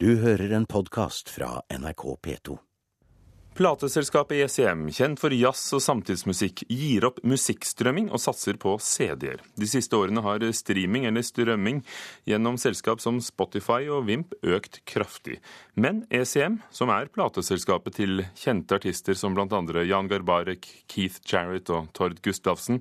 Du hører en podkast fra NRK P2. Plateselskapet ECM, kjent for jazz og samtidsmusikk, gir opp musikkstrømming og satser på CD-er. De siste årene har streaming eller strømming gjennom selskap som Spotify og Vimp økt kraftig. Men ECM, som er plateselskapet til kjente artister som bl.a. Jan Garbarek, Keith Jarrett og Tord Gustavsen,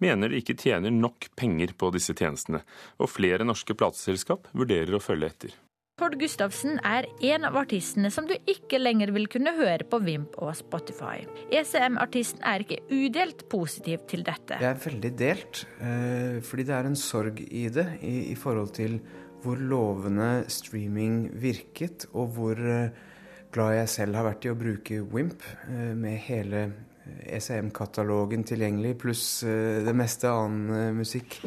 mener de ikke tjener nok penger på disse tjenestene, og flere norske plateselskap vurderer å følge etter. Tord Gustavsen er en av artistene som du ikke lenger vil kunne høre på Vimp og Spotify. ECM-artisten er ikke udelt positiv til dette. Jeg er veldig delt, eh, fordi det er en sorg i det, i, forhold til hvor lovende streaming virket, og hvor eh, glad jeg selv har vært i å bruke Wimp, eh, med hele ECM-katalogen tilgjengelig, pluss det meste annen musikk.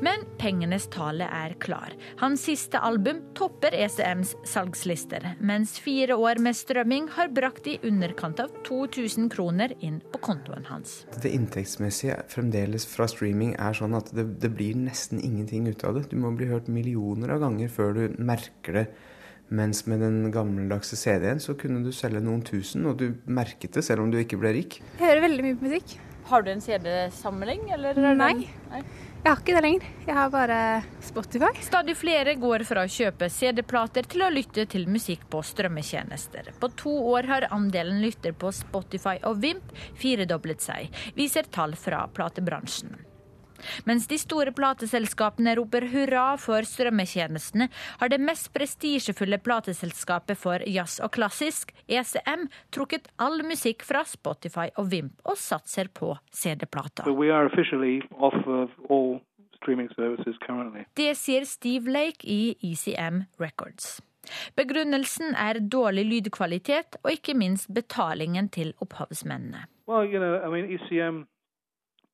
Men pengenes tale er klar. Hans siste album topper ECMs salgslister, mens fire år med strømming har brakt i underkant av 2000 kroner inn på kontoen hans. Det inntektsmessige fremdeles fra streaming er sånn at det, det blir nesten ingenting ut av det. Du må bli hørt millioner av ganger før du merker det. Mens med den gammeldagse CD-en så kunne du selge noen tusen, og du merket det selv om du ikke ble rik. Jeg hører veldig mye på musikk. Har du en CD-samling, eller? Nei. Nei. Jeg har ikke det lenger. Jeg har bare Spotify. Stadig flere går fra å kjøpe CD-plater til å lytte til musikk på strømmetjenester. På to år har andelen lytter på Spotify og Vimp firedoblet seg, viser tall fra platebransjen. Mens de store plateselskapene roper hurra for strømmetjenestene, har det mest prestisjefulle plateselskapet for jazz og klassisk, ECM, trukket all musikk fra Spotify og Vimp og satser på CD-plata. Det sier Steve Lake i ECM Records. Begrunnelsen er dårlig lydkvalitet og ikke minst betalingen til opphavsmennene. Well, you know, I mean, ECM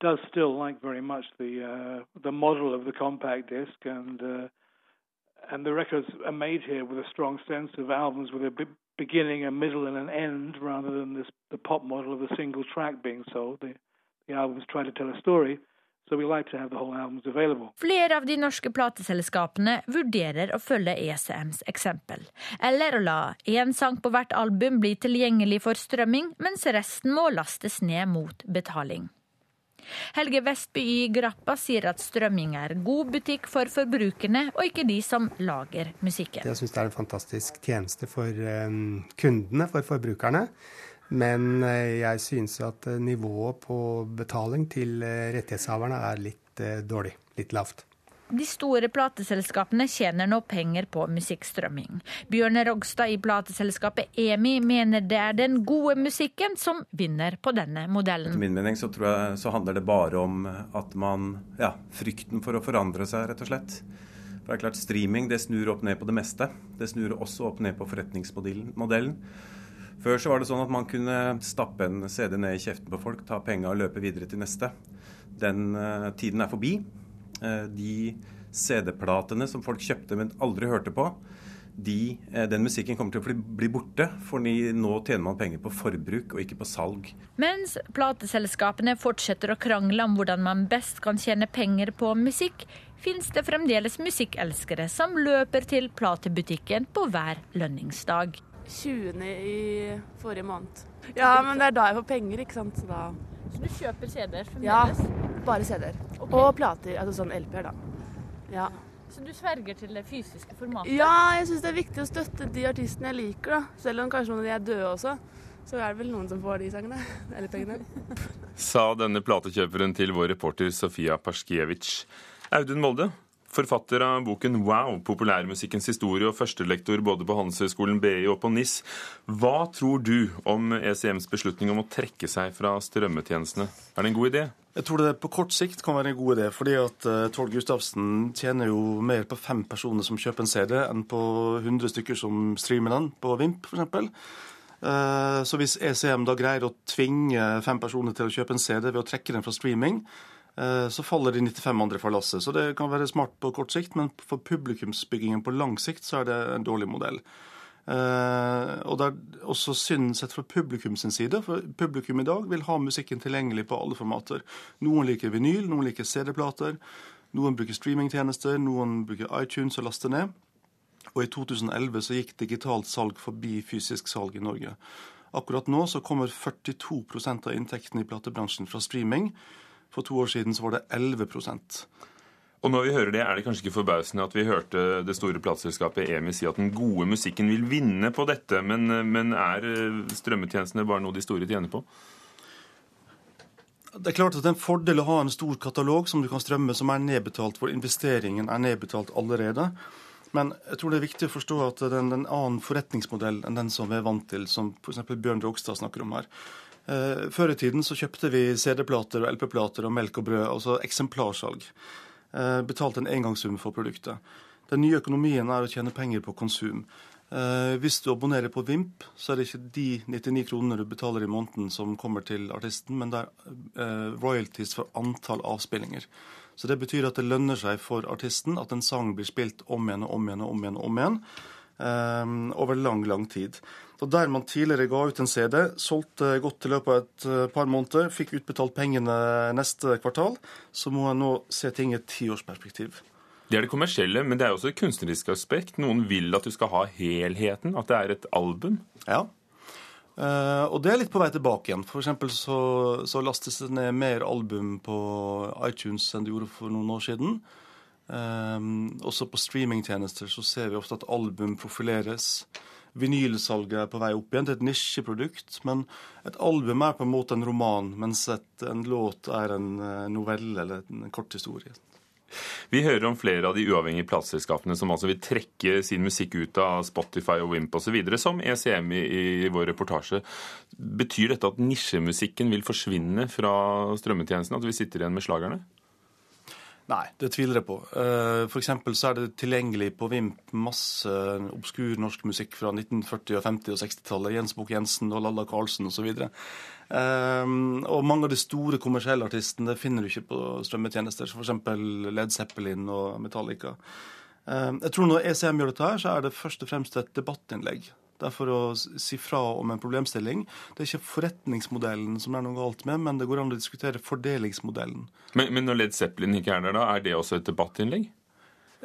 does still like very much the uh, the model of the compact disc, and uh, and the records are made here with a strong sense of albums with a beginning, a middle, and an end, rather than this the pop model of a single track being sold. The the albums try to tell a story. So like Flere av de norske plateselskapene vurderer å følge ECMs eksempel. Eller å la én sang på hvert album bli tilgjengelig for strømming, mens resten må lastes ned mot betaling. Helge Vestby i Grappa sier at strømming er god butikk for forbrukerne, og ikke de som lager musikken. Jeg syns det er en fantastisk tjeneste for eh, kundene, for forbrukerne. Men eh, jeg synes at eh, nivået på betaling til rettighetshaverne er litt dårlig, litt lavt. De store plateselskapene tjener nå penger på musikkstrømming. Bjørn Rogstad i plateselskapet EMI mener det er den gode musikken som vinner på denne modellen. Etter min mening så, jeg, så handler det bare om at man Ja, frykten for å forandre seg, rett og slett. For det er klart, Streaming det snur opp ned på det meste. Det snur også opp ned på forretningsmodellen. Før så var det sånn at man kunne stappe en CD ned i kjeften på folk, ta penga og løpe videre til neste. Den uh, tiden er forbi. Eh, de CD-platene som folk kjøpte, men aldri hørte på, de, eh, den musikken kommer til å bli borte, for nå tjener man penger på forbruk og ikke på salg. Mens plateselskapene fortsetter å krangle om hvordan man best kan tjene penger på musikk, fins det fremdeles musikkelskere som løper til platebutikken på hver lønningsdag. 20. i forrige måned. Ja, men det er da jeg får penger, ikke sant. Så, da... Så du kjøper CD-er fremdeles? Ja, bare CD-er. Okay. Og plater, altså sånn LP-er, da. Ja. Så du sverger til det fysiske formatet? Ja, jeg syns det er viktig å støtte de artistene jeg liker, da. Selv om kanskje noen av de er døde også. Så er det vel noen som får de sangene. Eller pengene. Sa denne platekjøperen til vår reporter Sofia Paskiewicz. Audun Molde, Forfatter av boken Wow, populærmusikkens historie og førstelektor både på Handelshøyskolen BI og på NIS. Hva tror du om ECMs beslutning om å trekke seg fra strømmetjenestene? Er det en god idé? Jeg tror det på kort sikt kan være en god idé. fordi at uh, Tord Gustavsen tjener jo mer på fem personer som kjøper en CD, enn på 100 stykker som streamer den på Vimp f.eks. Uh, så hvis ECM da greier å tvinge fem personer til å kjøpe en CD ved å trekke den fra streaming, Eh, så faller de 95 andre fra lasset. Så det kan være smart på kort sikt, men for publikumsbyggingen på lang sikt så er det en dårlig modell. Uh, og det er også synd sett fra publikum sin side, for publikum i dag vil ha musikken tilgjengelig på alle formater. Noen liker vinyl, noen liker CD-plater, noen bruker streamingtjenester, noen bruker iTunes og laster ned. Og i 2011 så gikk digitalt salg forbi fysisk salg i Norge. Akkurat nå så kommer 42% av inntektene i platebransjen fra streaming. For to år siden så var det 11 og når vi hører det, er det kanskje ikke forbausende at vi hørte det store plateselskapet EMI si at den gode musikken vil vinne på dette, men, men er eh, strømmetjenestene bare noe de store tjener på? Det er klart at det er en fordel å ha en stor katalog som du kan strømme, som er nedbetalt, hvor investeringen er nedbetalt allerede. Men jeg tror det er viktig å forstå at det er en, en annen forretningsmodell enn den som vi er vant til, som f.eks. Bjørn Rogstad snakker om her. Eh, før i tiden så kjøpte vi CD-plater og LP-plater og melk og brød, altså eksemplarsalg. Eh, betalte en engangssum for produktet. Den nye økonomien er å tjene penger på konsum. Eh, hvis du abonnerer på Vimp, så er det ikke de 99 kronene du betaler i måneden som kommer til artisten, men det er eh, royalties for antall avspillinger. Så det betyr at det lønner seg for artisten at en sang blir spilt om igjen og om igjen og om igjen, om igjen over lang, lang tid. Og Der man tidligere ga ut en CD, solgte godt i løpet av et par måneder, fikk utbetalt pengene neste kvartal, så må en nå se ting i et tiårsperspektiv. Det er det kommersielle, men det er også et kunstnerisk aspekt. Noen vil at du skal ha helheten, at det er et album. Ja, Uh, og det er litt på vei tilbake igjen. For så, så lastes det ned mer album på iTunes enn det gjorde for noen år siden. Um, også på streamingtjenester så ser vi ofte at album profileres. Vinylsalget er på vei opp igjen. Er et nisjeprodukt. Men et album er på en måte en roman, mens et, en låt er en eh, novelle eller en kort historie. Vi hører om flere av de uavhengige plateselskapene som altså vil trekke sin musikk ut av Spotify og Wimp osv., som ECM i, i vår reportasje. Betyr dette at nisjemusikken vil forsvinne fra strømmetjenesten, at vi sitter igjen med slagerne? Nei, det tviler jeg på. For F.eks. så er det tilgjengelig på Vimp masse obskur norsk musikk fra 1940-, og 50- og 60-tallet. Jens Bukk Jensen og Lalla Karlsen osv. Um, og mange av de store kommersielle artistene finner du ikke på strømmetjenester, som f.eks. Led Zeppelin og Metallica. Um, jeg tror Når ECM gjør dette, her, så er det først og fremst et debattinnlegg. Det er for å si fra om en problemstilling. Det er ikke forretningsmodellen som det er noe galt med, men det går an å diskutere fordelingsmodellen. Men, men når Led Zeppelin ikke er der, da, er det også et debattinnlegg?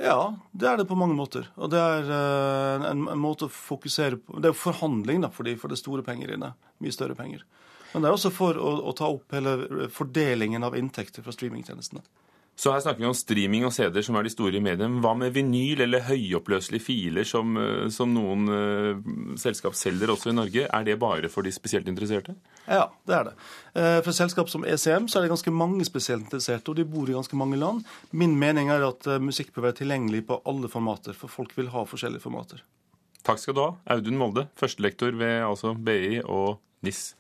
Ja, det er det på mange måter. Og det er uh, en, en, måte å fokusere på Det er forhandling, da, fordi for det er store penger inne. Mye større penger. Men det er også for å, å ta opp hele fordelingen av inntekter fra streamingtjenestene. Så her snakker vi om streaming og CD-er, som er de store i mediene. Hva med vinyl eller høyoppløselige filer, som, eh, som noen uh, selskap selger også i Norge? Er det bare for de spesielt interesserte? Ja, det er det. Uh, for selskap som ECM så er det ganske mange spesielt interesserte, og de bor i ganske mange land. Min mening er at musikk bør være tilgjengelig på alle formater, for folk vil ha forskjellige formater. Takk skal du ha, Audun Molde, førstelektor ved altså BI og NIS.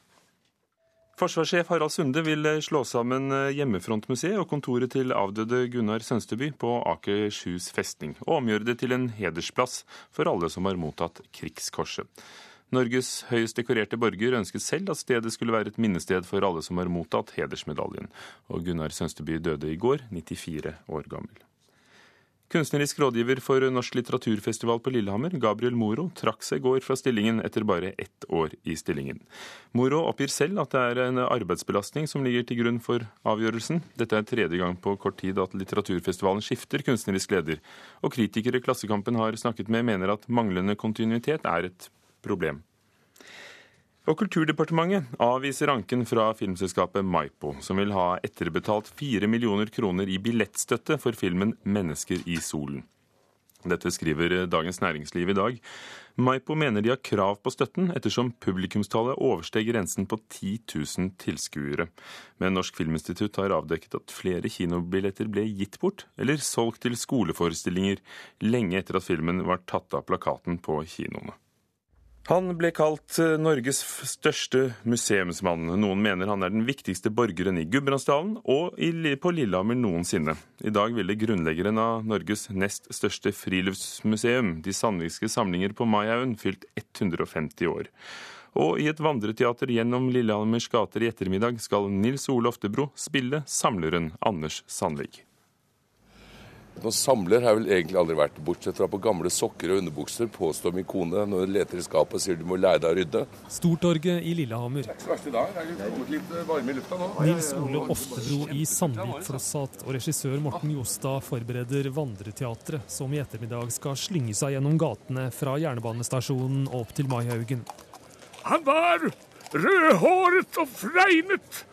Forsvarssjef Harald Sunde vil eh, slå sammen eh, Hjemmefrontmuseet og kontoret til avdøde Gunnar Sønsteby på Akershus festning, og omgjøre det til en hedersplass for alle som har mottatt Krigskorset. Norges høyest dekorerte borger ønsket selv at stedet skulle være et minnested for alle som har mottatt hedersmedaljen, og Gunnar Sønsteby døde i går, 94 år gammel. Kunstnerisk rådgiver for Norsk litteraturfestival på Lillehammer, Gabriel Moro, trakk seg i går fra stillingen etter bare ett år i stillingen. Moro oppgir selv at det er en arbeidsbelastning som ligger til grunn for avgjørelsen. Dette er tredje gang på kort tid at litteraturfestivalen skifter kunstnerisk leder, og kritikere Klassekampen har snakket med, mener at manglende kontinuitet er et problem. Og Kulturdepartementet avviser anken fra filmselskapet Maipo, som vil ha etterbetalt 4 millioner kroner i billettstøtte for filmen 'Mennesker i solen'. Dette skriver Dagens Næringsliv i dag. Maipo mener de har krav på støtten, ettersom publikumstallet oversteg grensen på 10 000 tilskuere. Men Norsk Filminstitutt har avdekket at flere kinobilletter ble gitt bort, eller solgt til skoleforestillinger, lenge etter at filmen var tatt av plakaten på kinoene. Han ble kalt eh, Norges største museumsmann. Noen mener han er den viktigste borgeren i Gudbrandsdalen og på Lillehammer noensinne. I dag ville grunnleggeren av Norges nest største friluftsmuseum, De Sandvikske samlinger på Maihaugen, fylt 150 år. Og i et vandreteater gjennom Lillehammers gater i ettermiddag skal Nils Ole Oftebro spille samleren Anders Sandvik. Noen samler har jeg vel egentlig aldri vært, bortsett fra på gamle sokker og underbukser, påstår min kone når hun leter i skapet og sier du må lære deg å rydde. Stortorget i Lillehammer. Det er ikke så verst i dag. Det er kommet litt varme i lufta nå. Nils Ole Oftebro i Sandvik Flossat og regissør Morten Jostad forbereder Vandreteatret, som i ettermiddag skal slynge seg gjennom gatene fra jernbanestasjonen opp til Maihaugen. Han var rødhåret og fregnet.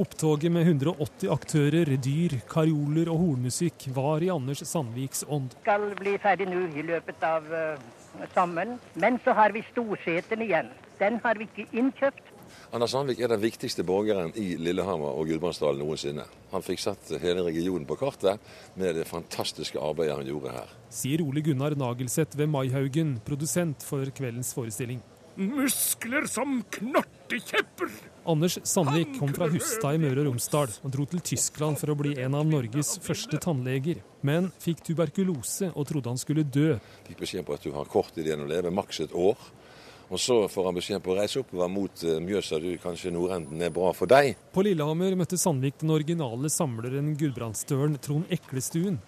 Opptoget med 180 aktører, dyr, karioler og hornmusikk var i Anders Sandviks ånd. Skal bli ferdig nå i løpet av uh, sommeren. Men så har vi Storseten igjen. Den har vi ikke innkjøpt. Anders Sandvik er den viktigste borgeren i Lillehammer og Gudbrandsdalen noensinne. Han fikk satt hele regionen på kartet med det fantastiske arbeidet han gjorde her. Sier Ole Gunnar Nagelseth ved Maihaugen, produsent for kveldens forestilling. Muskler som knottekjepper! Anders Sandvik kom fra Hustad i Møre og Romsdal og dro til Tyskland for å bli en av Norges første tannleger. Men fikk tuberkulose og trodde han skulle dø. Fikk beskjed på at du har kort tid igjen å leve, maks et år. Og så får han beskjed på å reise oppover mot Mjøsa, du, kanskje nordenden er bra for deg. På Lillehammer møtte Sandvik den originale samleren gudbrandsdølen Trond Eklestuen.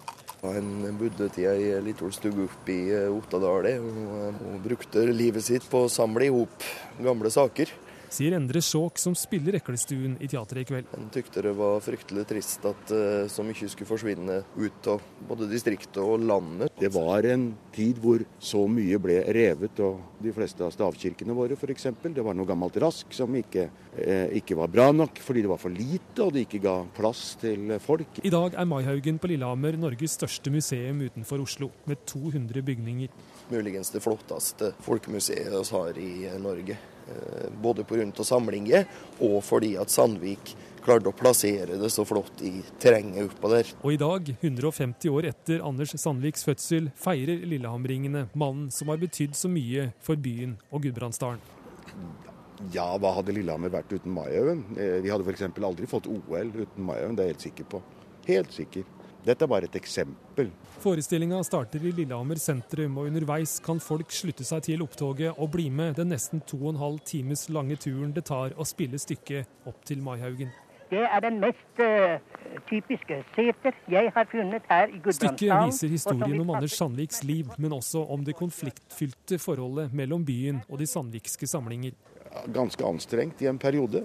Han bodde til ei lita oppe i Ottadal og, og brukte livet sitt på å samle i hop gamle saker sier Endre Skjåk, som spiller Eklestuen i teatret i kveld. Han tykte det var fryktelig trist at uh, så mye skulle forsvinne ut av både distriktet og landet. Det var en tid hvor så mye ble revet, og de fleste av stavkirkene våre f.eks. Det var noe gammelt rask som ikke, eh, ikke, var bra nok fordi det var for lite og det ikke ga plass til folk. I dag er Maihaugen på Lillehammer Norges største museum utenfor Oslo, med 200 bygninger. Muligens det flotteste folkemuseet vi har i Norge. Både pga. samlinger og fordi at Sandvik klarte å plassere det så flott i terrenget oppå der. Og i dag, 150 år etter Anders Sandviks fødsel, feirer Lillehamringene mannen som har betydd så mye for byen og Gudbrandsdalen. Ja, hva hadde Lillehammer vært uten Maihaugen? Vi hadde f.eks. aldri fått OL uten Maihaugen, det er jeg helt sikker på. Helt sikker. Dette er bare et eksempel. Forestillinga starter i Lillehammer sentrum, og underveis kan folk slutte seg til opptoget og bli med den nesten to og en halv times lange turen det tar å spille stykket opp til Maihaugen. Det er den mest uh, typiske seter jeg har funnet her i Gudbrandsdalen. Stykket viser historien om Anders Sandviks liv, men også om det konfliktfylte forholdet mellom byen og de sandvikske samlinger. Ganske anstrengt i en periode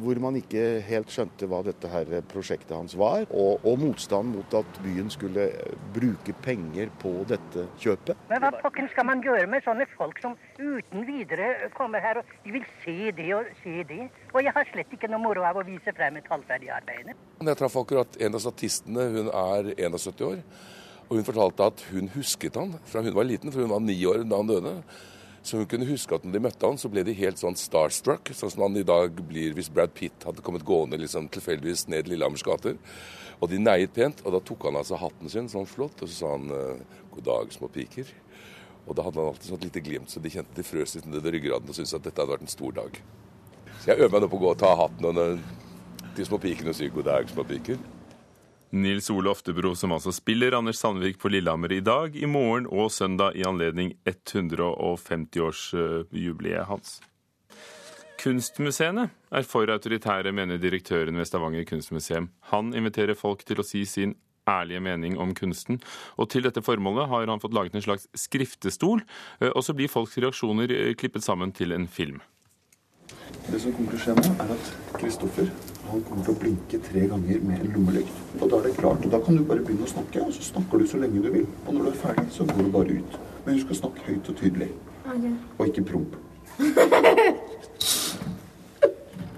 hvor man ikke helt skjønte hva dette her prosjektet hans var, og, og, motstand mot at byen skulle bruke penger på dette kjøpet. Men hva pokker skal man gjøre med sånne folk som uten videre kommer her og de vil se det og se det? Og jeg har slett ikke noe moro av å vise frem et halvferdig arbeid. Jeg traff akkurat en av statistene, hun er 71 år. Og hun fortalte at hun husket han fra hun var liten, for hun var ni år da han døde. Så hun kunne huske at når de møtte han, så ble de helt sånn starstruck, sånn som han i dag blir hvis Brad Pitt hadde kommet gående liksom tilfeldigvis ned Lillehammers gater. Og de neiet pent, og da tok han altså hatten sin sånn flott, og så sa han eh, god dag, små piker. Og da hadde han alltid sånn lite glimt, så de kjente de frøs litt ned i ryggraden og syntes at dette hadde vært en stor dag. Så jeg øver meg nå på å gå og ta hatten og de små pikene og si god dag, små piker. Nils Ole Oftebro, som altså spiller Anders Sandvik på Lillehammer i dag, i morgen og søndag i anledning 150-årsjubileet hans. Kunstmuseene er for autoritære, mener direktøren ved Stavanger kunstmuseum. Han inviterer folk til å si sin ærlige mening om kunsten. Og til dette formålet har han fått laget en slags skriftestol, og så blir folks reaksjoner klippet sammen til en film. Det som kommer til å skje nå, er at Kristoffer han kommer til å blinke tre ganger med en lommelykt. Og da er det klart. og Da kan du bare begynne å snakke, og så snakker du så lenge du vil. Og når du er ferdig, så går du bare ut. Men du skal snakke høyt og tydelig. Og ikke promp.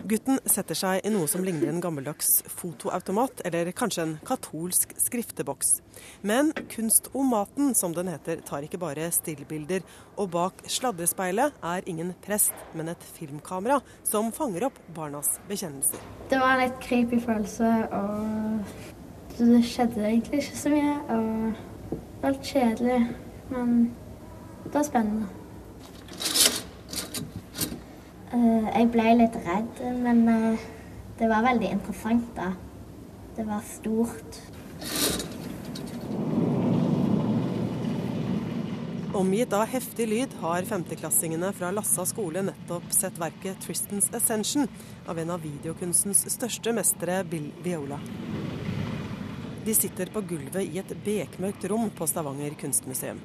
Gutten setter seg i noe som ligner en gammeldags fotoautomat, eller kanskje en katolsk skrifteboks. Men Kunst om maten, som den heter, tar ikke bare stillbilder. Og bak sladrespeilet er ingen prest, men et filmkamera som fanger opp barnas bekjennelser. Det var en litt creepy følelse, og det skjedde egentlig ikke så mye. Og det var litt kjedelig, men det var spennende. Eh, jeg ble litt redd, men eh, det var veldig interessant, da. Det var stort. Omgitt av heftig lyd har femteklassingene fra Lassa skole nettopp sett verket 'Tristans Ascension' av en av videokunstens største mestere, Bill Viola. De sitter på gulvet i et bekmørkt rom på Stavanger kunstmuseum.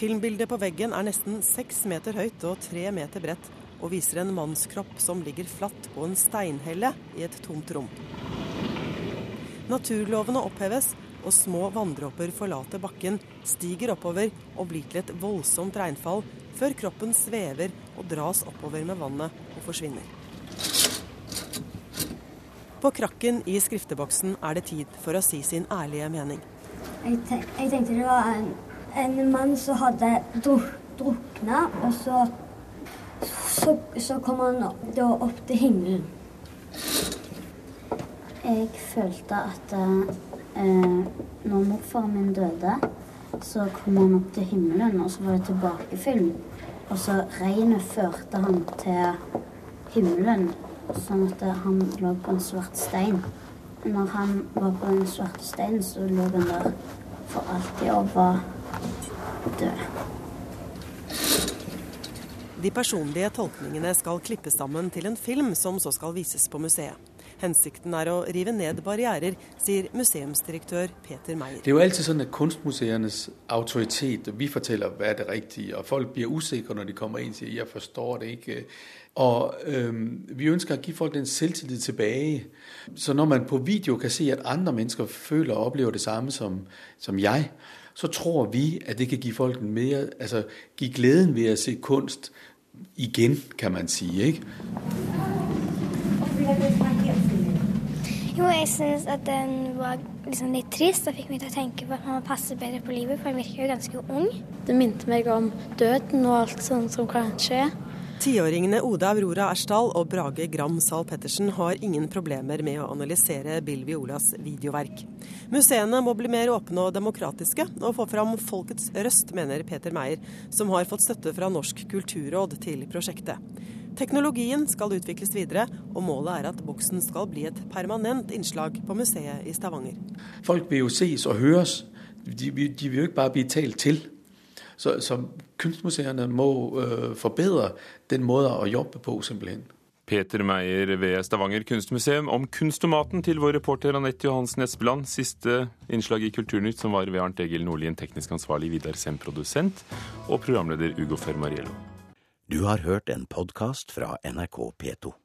Filmbildet på veggen er nesten seks meter høyt og tre meter bredt, og viser en mannskropp som ligger flatt på en steinhelle i et tomt rom. Naturlovene oppheves, og små vanndråper forlater bakken, stiger oppover og blir til et voldsomt regnfall, før kroppen svever og dras oppover med vannet og forsvinner. På krakken i skrifteboksen er det tid for å si sin ærlige mening. Jeg, tenk, jeg tenkte det var en, en mann som hadde druk, drukna, og så, så, så kom han da opp til himmelen. Jeg følte at eh, når morfaren min døde, så kom han opp til himmelen, og så var det tilbakefilm. Og så regnet førte han til himmelen, sånn at han lå på en svart stein. Når han var på den svarte steinen, så lå han der for alltid og var død. De personlige tolkningene skal klippes sammen til en film som så skal vises på museet. Hensikten er å rive ned barrierer, sier museumsdirektør Peter Meyer. Det er jo alltid sånn at kunstmuseernes autoritet Vi forteller hva er det riktige, og folk blir usikre når de kommer inn og sier 'jeg forstår det ikke'. Og øhm, Vi ønsker å gi folk den selvtillit tilbake. Så når man på video kan se at andre mennesker føler og opplever det samme som, som jeg, så tror vi at det kan gi folk mer, altså gi gleden ved å se kunst igjen, kan man si. ikke? Jo, jeg syns at den var liksom litt trist og fikk meg til å tenke på at man må passe bedre på livet, for jeg virker jo ganske ung. Det minte meg om døden og alt sånt som kan skje. Tiåringene Oda Aurora Ersdal og Brage Gram Zahl Pettersen har ingen problemer med å analysere Bill Violas videoverk. Museene må bli mer åpne og demokratiske, og få fram folkets røst, mener Peter Meyer, som har fått støtte fra Norsk kulturråd til prosjektet. Teknologien skal utvikles videre, og målet er at boksen skal bli et permanent innslag på museet i Stavanger. Folk vil jo ses og høres. De, de vil jo ikke bare bli talt til. Så, så kunstmuseene må øh, forbedre den måten å jobbe på, simpelthen. Peter Meyer ved Stavanger kunstmuseum om kunstomaten til vår reporter Anette Johansen Espeland. Siste innslag i Kulturnytt som var ved Arnt Egil Nordlien, teknisk ansvarlig Vidar Sem, produsent, og programleder Ugo Fermariello. Du har hørt en podkast fra NRK P2.